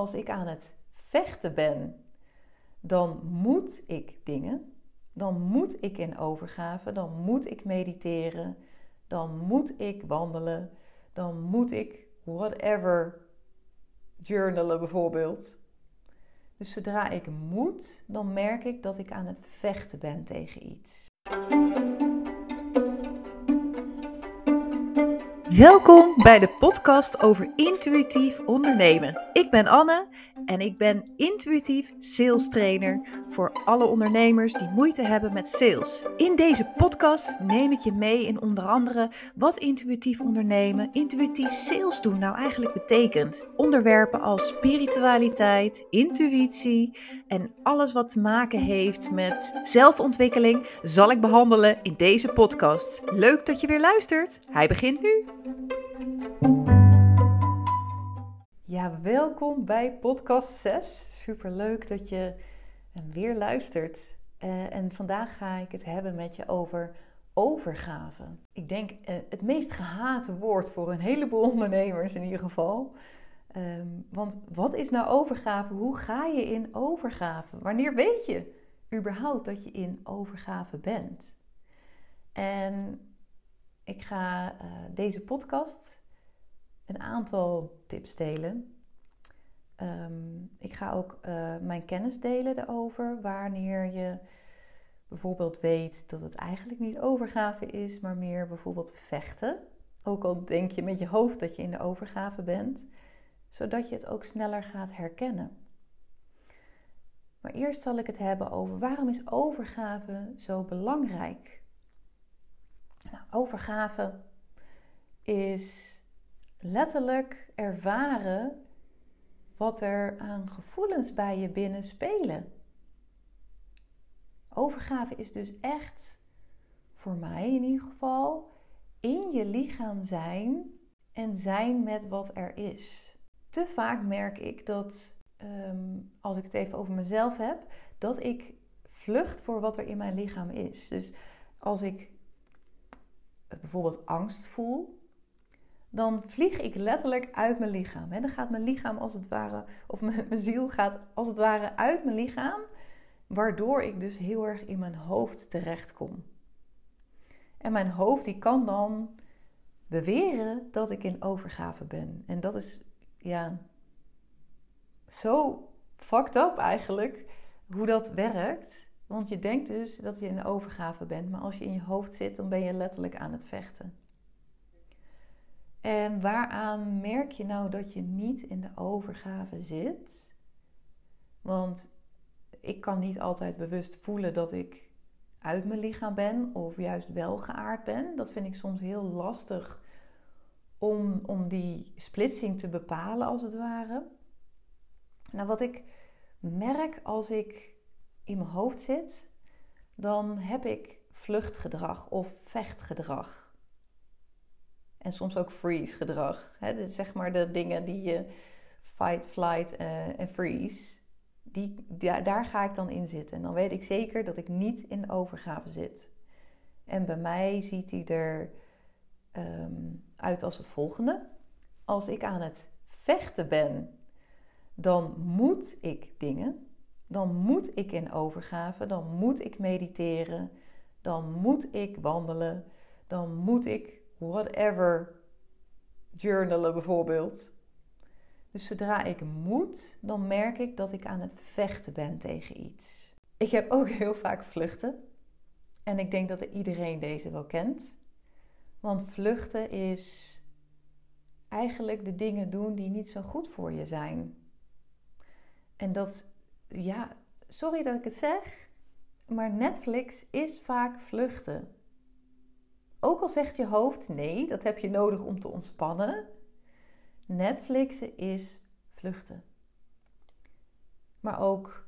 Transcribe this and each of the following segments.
als ik aan het vechten ben, dan moet ik dingen. Dan moet ik in overgave, dan moet ik mediteren, dan moet ik wandelen, dan moet ik whatever journalen bijvoorbeeld. Dus zodra ik moet, dan merk ik dat ik aan het vechten ben tegen iets. Welkom bij de podcast over intuïtief ondernemen. Ik ben Anne en ik ben intuïtief sales trainer voor alle ondernemers die moeite hebben met sales. In deze podcast neem ik je mee in onder andere wat intuïtief ondernemen, intuïtief sales doen nou eigenlijk betekent. Onderwerpen als spiritualiteit, intuïtie en alles wat te maken heeft met zelfontwikkeling zal ik behandelen in deze podcast. Leuk dat je weer luistert. Hij begint nu. Ja, welkom bij podcast 6. Super leuk dat je weer luistert. Uh, en vandaag ga ik het hebben met je over overgave. Ik denk uh, het meest gehate woord voor een heleboel ondernemers in ieder geval. Um, want wat is nou overgave? Hoe ga je in overgave? Wanneer weet je überhaupt dat je in overgave bent? En ik ga deze podcast een aantal tips delen. Um, ik ga ook uh, mijn kennis delen erover. Wanneer je bijvoorbeeld weet dat het eigenlijk niet overgave is, maar meer bijvoorbeeld vechten. Ook al denk je met je hoofd dat je in de overgave bent, zodat je het ook sneller gaat herkennen. Maar eerst zal ik het hebben over waarom is overgave zo belangrijk? Nou, overgave is letterlijk ervaren wat er aan gevoelens bij je binnen spelen. Overgave is dus echt, voor mij in ieder geval, in je lichaam zijn en zijn met wat er is. Te vaak merk ik dat, ehm, als ik het even over mezelf heb, dat ik vlucht voor wat er in mijn lichaam is. Dus als ik bijvoorbeeld angst voel, dan vlieg ik letterlijk uit mijn lichaam. Dan gaat mijn lichaam als het ware, of mijn, ziel gaat als het ware uit mijn lichaam, waardoor ik dus heel erg in mijn hoofd terechtkom. En mijn hoofd die kan dan beweren dat ik in overgave ben. En dat is ja zo fucked up eigenlijk hoe dat werkt. Want je denkt dus dat je in overgave bent, maar als je in je hoofd zit, dan ben je letterlijk aan het vechten. En waaraan merk je nou dat je niet in de overgave zit? Want ik kan niet altijd bewust voelen dat ik uit mijn lichaam ben of juist wel geaard ben. Dat vind ik soms heel lastig om, om die splitsing te bepalen, als het ware. Nou, wat ik merk als ik in mijn hoofd zit, dan heb ik vluchtgedrag of vechtgedrag. En soms ook freeze gedrag. Hè? Dus zeg maar de dingen die je fight, flight uh, en freeze. Die, daar ga ik dan in zitten. En dan weet ik zeker dat ik niet in overgave zit. En bij mij ziet hij er ehm, uit als het volgende. Als ik aan het vechten ben, dan moet ik dingen. Dan moet ik in overgave. Dan moet ik mediteren. Dan moet ik wandelen. Dan moet ik whatever journalen bijvoorbeeld. Dus zodra ik moet, dan merk ik dat ik aan het vechten ben tegen iets. Ik heb ook heel vaak vluchten. En ik denk dat iedereen deze wel kent. Want vluchten is eigenlijk de dingen doen die niet zo goed voor je zijn. En dat, ja, sorry dat ik het zeg, maar Netflix is vaak vluchten. Ook al zegt je hoofd nee, dat heb je nodig om te ontspannen. Netflixen is vluchten. Maar ook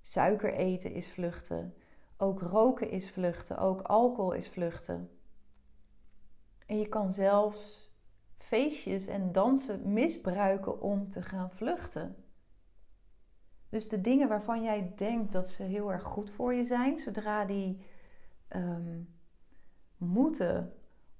suiker eten is vluchten. Ook roken is vluchten. Ook alcohol is vluchten. En je kan zelfs feestjes en dansen misbruiken om te gaan vluchten. Dus de dingen waarvan jij denkt dat ze heel erg goed voor je zijn, zodra die um, moeten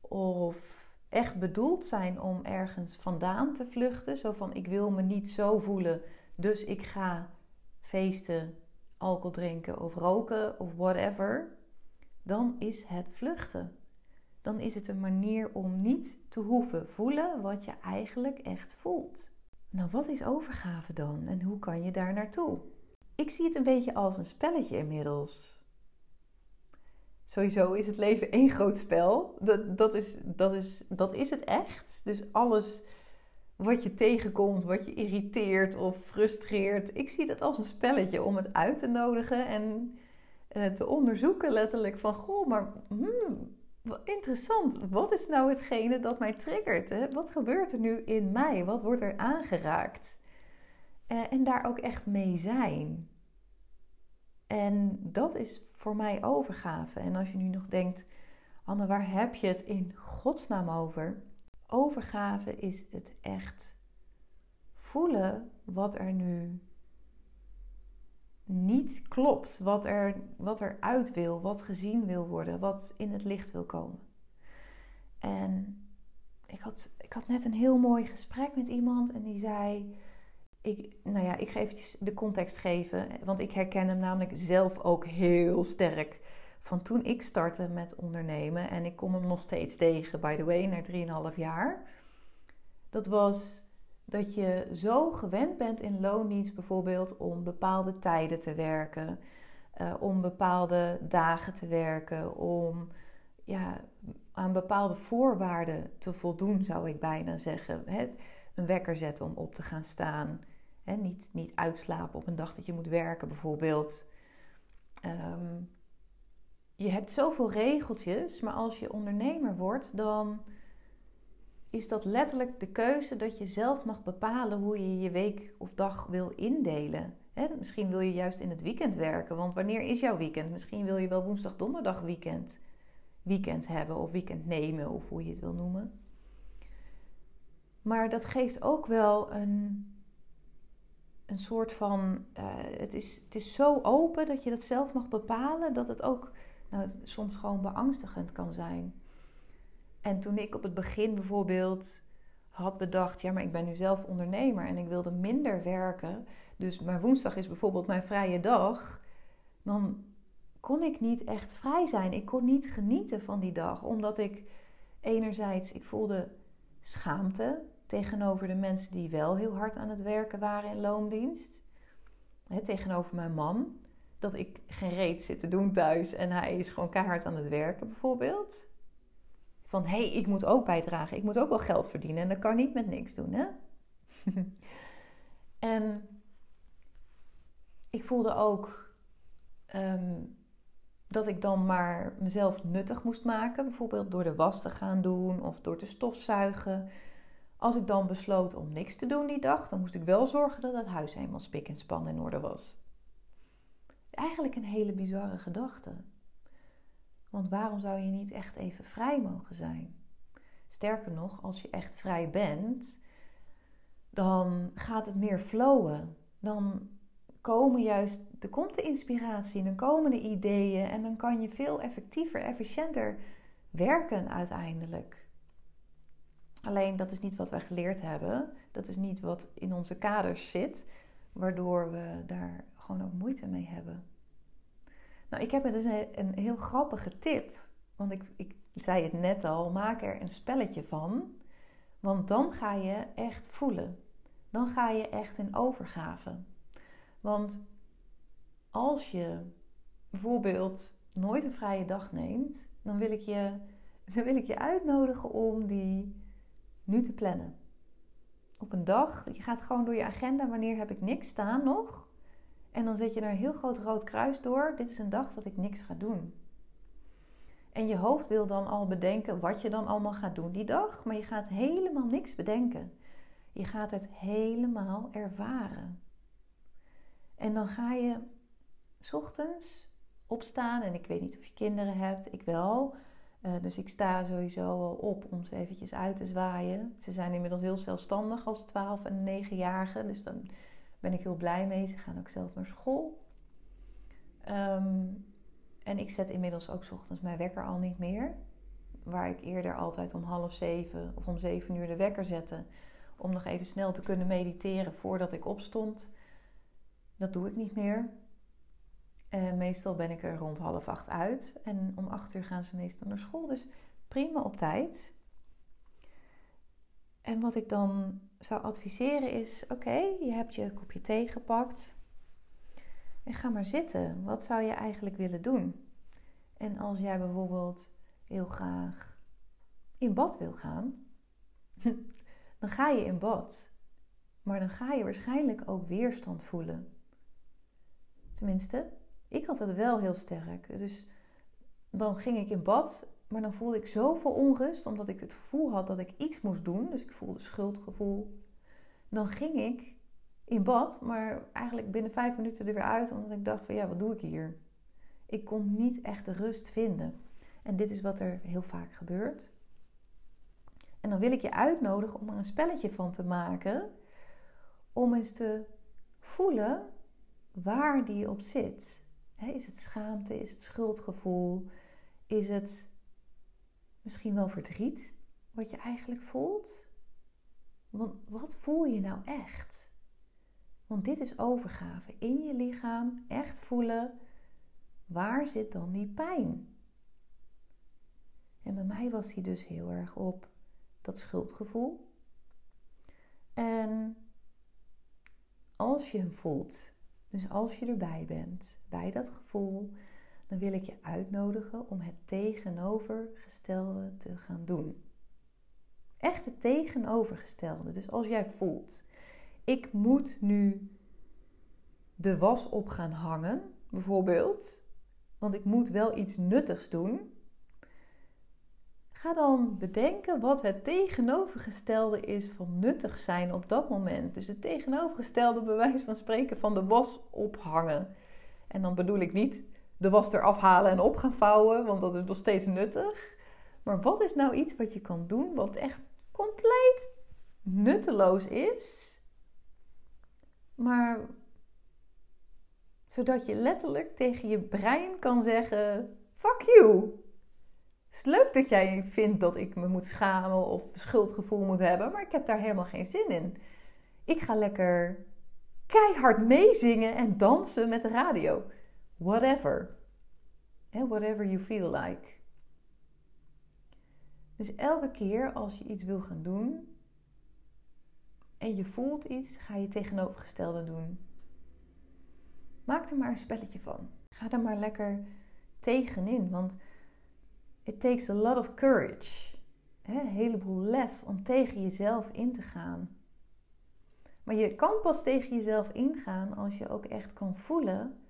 of echt bedoeld zijn om ergens vandaan te vluchten, zo van ik wil me niet zo voelen, dus ik ga feesten, alcohol drinken of roken of whatever, dan is het vluchten. Dan is het een manier om niet te hoeven voelen wat je eigenlijk echt voelt. Nou, wat is overgave dan en hoe kan je daar naartoe? Ik zie het een beetje als een spelletje inmiddels. Sowieso is het leven één groot spel. Dat, dat, is, dat, is, dat is het echt. Dus alles wat je tegenkomt, wat je irriteert of frustreert. Ik zie dat als een spelletje om het uit te nodigen en uh, te onderzoeken letterlijk van... Goh, maar hmm, interessant. Wat is nou hetgene dat mij triggert? Hè? Wat gebeurt er nu in mij? Wat wordt er aangeraakt? Uh, en daar ook echt mee zijn. En dat is voor mij overgave. En als je nu nog denkt, Anne, waar heb je het in godsnaam over? Overgave is het echt voelen wat er nu niet klopt, wat er, wat er uit wil, wat gezien wil worden, wat in het licht wil komen. En ik had, ik had net een heel mooi gesprek met iemand en die zei: ik, nou ja, ik ga even de context geven, want ik herken hem namelijk zelf ook heel sterk. Van toen ik startte met ondernemen, en ik kom hem nog steeds tegen, by the way, na 3,5 jaar. Dat was dat je zo gewend bent in loondienst bijvoorbeeld om bepaalde tijden te werken, uh, om bepaalde dagen te werken, om ja, aan bepaalde voorwaarden te voldoen, zou ik bijna zeggen. Een wekker zetten om op te gaan staan. Hè? Niet, niet uitslapen op een dag dat je moet werken, bijvoorbeeld. Ehm, je hebt zoveel regeltjes, maar als je ondernemer wordt, dan is dat letterlijk de keuze dat je zelf mag bepalen hoe je je week of dag wil indelen. misschien wil je juist in het weekend werken, want wanneer is jouw weekend? Misschien wil je wel woensdag, donderdag weekend, weekend hebben of weekend nemen of hoe je het wil noemen. Maar dat geeft ook wel een, een soort van. Uh, het, is, het is zo open dat je dat zelf mag bepalen, dat het ook nou, soms gewoon beangstigend kan zijn. En toen ik op het begin bijvoorbeeld had bedacht, ja, maar ik ben nu zelf ondernemer en ik wilde minder werken, dus mijn woensdag is bijvoorbeeld mijn vrije dag, dan kon ik niet echt vrij zijn. Ik kon niet genieten van die dag, omdat ik enerzijds, ik voelde schaamte tegenover de mensen die wel heel hard aan het werken waren in loondienst. tegenover mijn man, dat ik geen reet zit te doen thuis en hij is gewoon keihard aan het werken bijvoorbeeld. Van hé, hey, ik moet ook bijdragen. Ik moet ook wel geld verdienen. En dat kan niet met niks doen, hè? en ik voelde ook ehm, dat ik dan maar mezelf nuttig moest maken. Bijvoorbeeld door de was te gaan doen of door te stofzuigen. Als ik dan besloot om niks te doen die dag, dan moest ik wel zorgen dat het huis helemaal spik en span in orde was. Eigenlijk een hele bizarre gedachte. Want waarom zou je niet echt even vrij mogen zijn? Sterker nog, als je echt vrij bent, dan gaat het meer flowen. Dan komen juist, er komt de inspiratie, dan komen de ideeën en dan kan je veel effectiever, efficiënter werken uiteindelijk. Alleen dat is niet wat wij geleerd hebben. Dat is niet wat in onze kaders zit, waardoor we daar gewoon ook moeite mee hebben. Nou, ik heb er dus een, heel grappige tip. Want ik, ik zei het net al, maak er een spelletje van. Want dan ga je echt voelen. Dan ga je echt in overgave. Want als je bijvoorbeeld nooit een vrije dag neemt, dan wil ik je, dan wil ik je uitnodigen om die nu te plannen. Op een dag, je gaat gewoon door je agenda, wanneer heb ik niks staan nog? En dan zet je er een heel groot rood kruis door. Dit is een dag dat ik niks ga doen. En je hoofd wil dan al bedenken wat je dan allemaal gaat doen die dag. Maar je gaat helemaal niks bedenken. Je gaat het helemaal ervaren. En dan ga je ochtends opstaan. En ik weet niet of je kinderen hebt. Ik wel. Uh, dus ik sta sowieso al op om ze eventjes uit te zwaaien. Ze zijn inmiddels heel zelfstandig als 12 en 9-jarigen. Dus dan ben ik heel blij mee. Ze gaan ook zelf naar school. Ehm, en ik zet inmiddels ook ochtends mijn wekker al niet meer. waar ik eerder altijd om half zeven of om zeven uur de wekker zette. Om nog even snel te kunnen mediteren voordat ik opstond. Dat doe ik niet meer. En meestal ben ik er rond half acht uit. En om acht uur gaan ze meestal naar school. Dus prima op tijd. En wat ik dan zou adviseren is: oké, je hebt je kopje thee gepakt. En ga maar zitten. Wat zou je eigenlijk willen doen? En als jij bijvoorbeeld heel graag in bad wil gaan, dan ga je in bad. Maar dan ga je waarschijnlijk ook weerstand voelen. Tenminste, ik had het wel heel sterk. Dus dan ging ik in bad, maar dan voelde ik zoveel onrust, omdat ik het gevoel had dat ik iets moest doen. Dus ik voelde schuldgevoel. Dan ging ik in bad, maar eigenlijk binnen vijf minuten er weer uit, omdat ik dacht van ja, wat doe ik hier? Ik kon niet echt rust vinden. En dit is wat er heel vaak gebeurt. En dan wil ik je uitnodigen om er een spelletje van te maken. Om eens te voelen waar die op zit. Is het schaamte? Is het schuldgevoel? Is het misschien wel verdriet wat je eigenlijk voelt? Want wat voel je nou echt? Want dit is overgave. In je lichaam echt voelen waar zit dan die pijn? En bij mij was die dus heel erg op dat schuldgevoel. En als je hem voelt, dus als je erbij bent, bij dat gevoel, dan wil ik je uitnodigen om het tegenovergestelde te gaan doen. Echt het tegenovergestelde. Dus als jij voelt, ik moet nu de was op gaan hangen, bijvoorbeeld, want ik moet wel iets nuttigs doen. Ga dan bedenken wat het tegenovergestelde is van nuttig zijn op dat moment. Dus het tegenovergestelde bewijs van spreken van de was ophangen. En dan bedoel ik niet de was eraf halen en op gaan vouwen, want dat is nog steeds nuttig. Maar wat is nou iets wat je kan doen wat echt compleet nutteloos is, maar zodat je letterlijk tegen je brein kan zeggen: Fuck you! Het is leuk dat jij vindt dat ik me moet schamen of schuldgevoel moet hebben, maar ik heb daar helemaal geen zin in. Ik ga lekker keihard meezingen en dansen met de radio. Whatever. And whatever you feel like. Dus elke keer als je iets wil gaan doen en je voelt iets, ga je tegenovergestelde doen. Maak er maar een spelletje van. Ga er maar lekker tegenin, want it takes a lot of courage. Een heleboel lef om tegen jezelf in te gaan. Maar je kan pas tegen jezelf ingaan als je ook echt kan voelen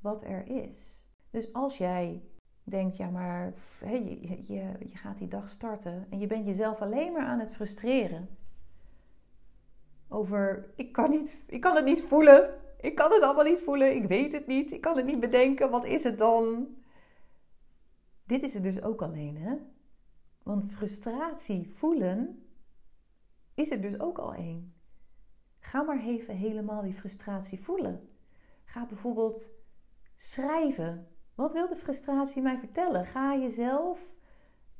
wat er is. Dus als jij denkt, ja maar je, je, je gaat die dag starten en je bent jezelf alleen maar aan het frustreren. Over, ik kan, niet, ik kan het niet voelen. Ik kan het allemaal niet voelen. Ik weet het niet. Ik kan het niet bedenken. Wat is het dan? Dit is er dus ook alleen, hè? Want frustratie voelen is er dus ook al één. Ga maar even helemaal die frustratie voelen. Ga bijvoorbeeld schrijven. Wat wil de frustratie mij vertellen? Ga jezelf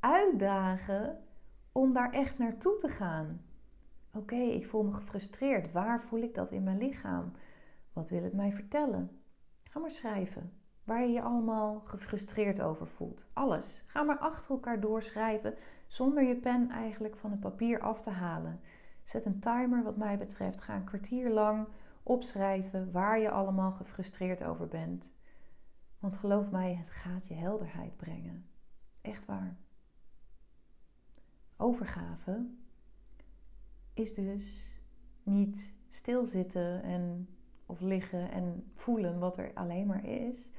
uitdagen om daar echt naartoe te gaan. Oké, ik voel me gefrustreerd. Waar voel ik dat in mijn lichaam? Wat wil het mij vertellen? Ga maar schrijven. Waar je je allemaal gefrustreerd over voelt. Alles. Ga maar achter elkaar doorschrijven zonder je pen eigenlijk van het papier af te halen. Zet een timer wat mij betreft. Ga een kwartier lang opschrijven waar je allemaal gefrustreerd over bent. Want geloof mij, het gaat je helderheid brengen. Echt waar. Overgave is dus niet stilzitten en, of liggen en voelen wat er alleen maar is.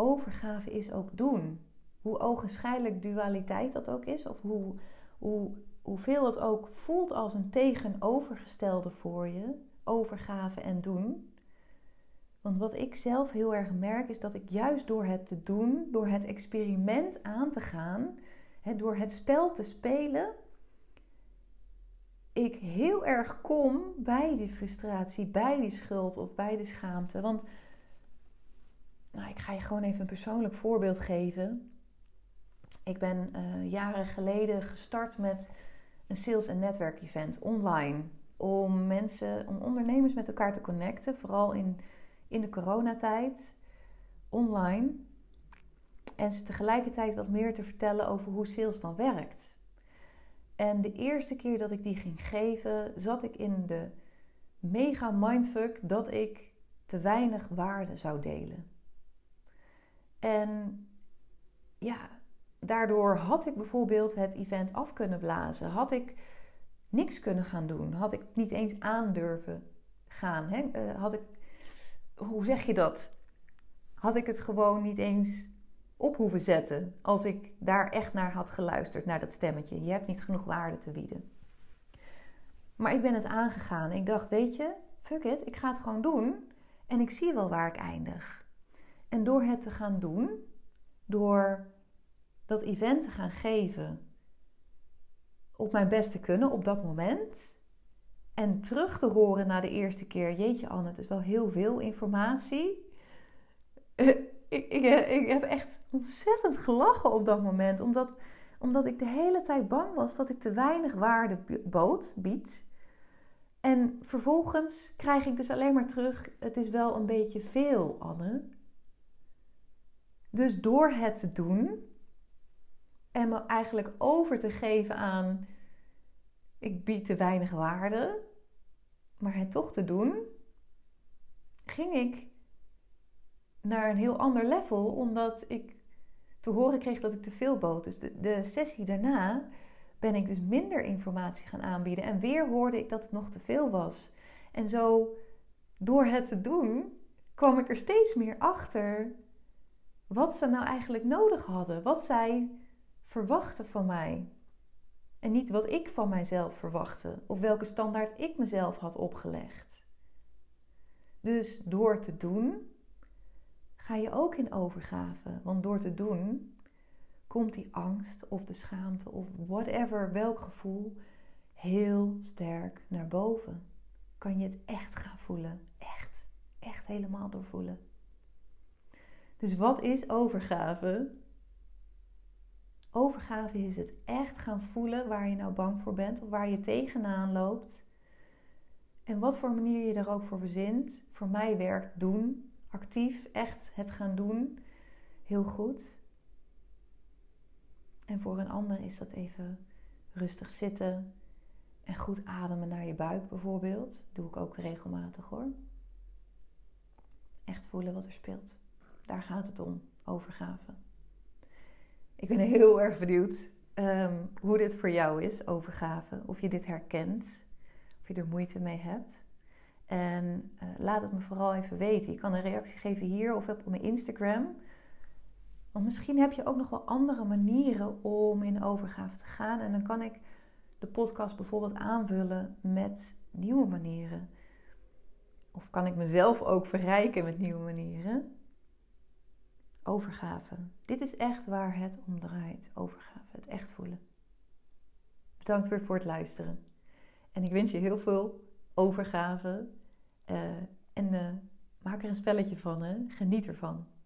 Overgave is ook doen. Hoe ogenschijnlijk dualiteit dat ook is, of hoe, hoe, hoeveel het ook voelt als een tegenovergestelde voor je, overgave en doen. Want wat ik zelf heel erg merk is dat ik juist door het te doen, door het experiment aan te gaan, door het spel te spelen, ik heel erg kom bij die frustratie, bij die schuld of bij de schaamte. Want nou, ik ga je gewoon even een persoonlijk voorbeeld geven. Ik ben uh, jaren geleden gestart met een sales- en netwerkevent online. Om mensen, om ondernemers met elkaar te connecten. Vooral in, in de coronatijd. Online. En ze tegelijkertijd wat meer te vertellen over hoe sales dan werkt. En de eerste keer dat ik die ging geven, zat ik in de mega mindfuck dat ik te weinig waarde zou delen. En ja, daardoor had ik bijvoorbeeld het event af kunnen blazen. Had ik niks kunnen gaan doen. Had ik niet eens aandurven gaan. Hè? Eh, had ik, hoe zeg je dat? Had ik het gewoon niet eens op hoeven zetten als ik daar echt naar had geluisterd, naar dat stemmetje. Je hebt niet genoeg waarde te bieden. Maar ik ben het aangegaan. Ik dacht, weet je, fuck it, ik ga het gewoon doen en ik zie wel waar ik eindig. En door het te gaan doen, door dat event te gaan geven op mijn beste kunnen op dat moment. En terug te horen na de eerste keer, jeetje Anne, het is wel heel veel informatie. ik, ik, ik, heb echt ontzettend gelachen op dat moment. Omdat, omdat ik de hele tijd bang was dat ik te weinig waarde bood, bied. En vervolgens krijg ik dus alleen maar terug: het is wel een beetje veel, Anne. Dus door het te doen en me eigenlijk over te geven aan: ik bied te weinig waarde, maar het toch te doen, ging ik naar een heel ander level, omdat ik te horen kreeg dat ik te veel bood. Dus de, de sessie daarna ben ik dus minder informatie gaan aanbieden. En weer hoorde ik dat het nog te veel was. En zo, door het te doen, kwam ik er steeds meer achter wat ze nou eigenlijk nodig hadden. Wat zij verwachten van mij. En niet wat ik van mijzelf verwachtte. Of welke standaard ik mezelf had opgelegd. Dus door te doen, ga je ook in overgave. Want door te doen komt die angst of de schaamte of whatever, welk gevoel, heel sterk naar boven. Kan je het echt gaan voelen. Echt, echt helemaal doorvoelen. Dus wat is overgave? Overgave is het echt gaan voelen waar je nou bang voor bent of waar je tegenaan loopt. En wat voor manier je daar ook voor verzint. Voor mij werkt doen actief echt het gaan doen heel goed. En voor een ander is dat even rustig zitten en goed ademen naar je buik bijvoorbeeld. Doe ik ook regelmatig hoor. Echt voelen wat er speelt. Daar gaat het om, overgave. Ik ben heel erg benieuwd um, hoe dit voor jou is, overgave. Of je dit herkent, of je er moeite mee hebt. En uh, laat het me vooral even weten. Je kan een reactie geven hier of op mijn Instagram. Want misschien heb je ook nog wel andere manieren om in overgave te gaan. En dan kan ik de podcast bijvoorbeeld aanvullen met nieuwe manieren. Of kan ik mezelf ook verrijken met nieuwe manieren? Overgave. Dit is echt waar het om draait. Overgave. Het echt voelen. Bedankt weer voor het luisteren. En ik wens je heel veel overgave uh, en uh, maak er een spelletje van, hè? geniet ervan.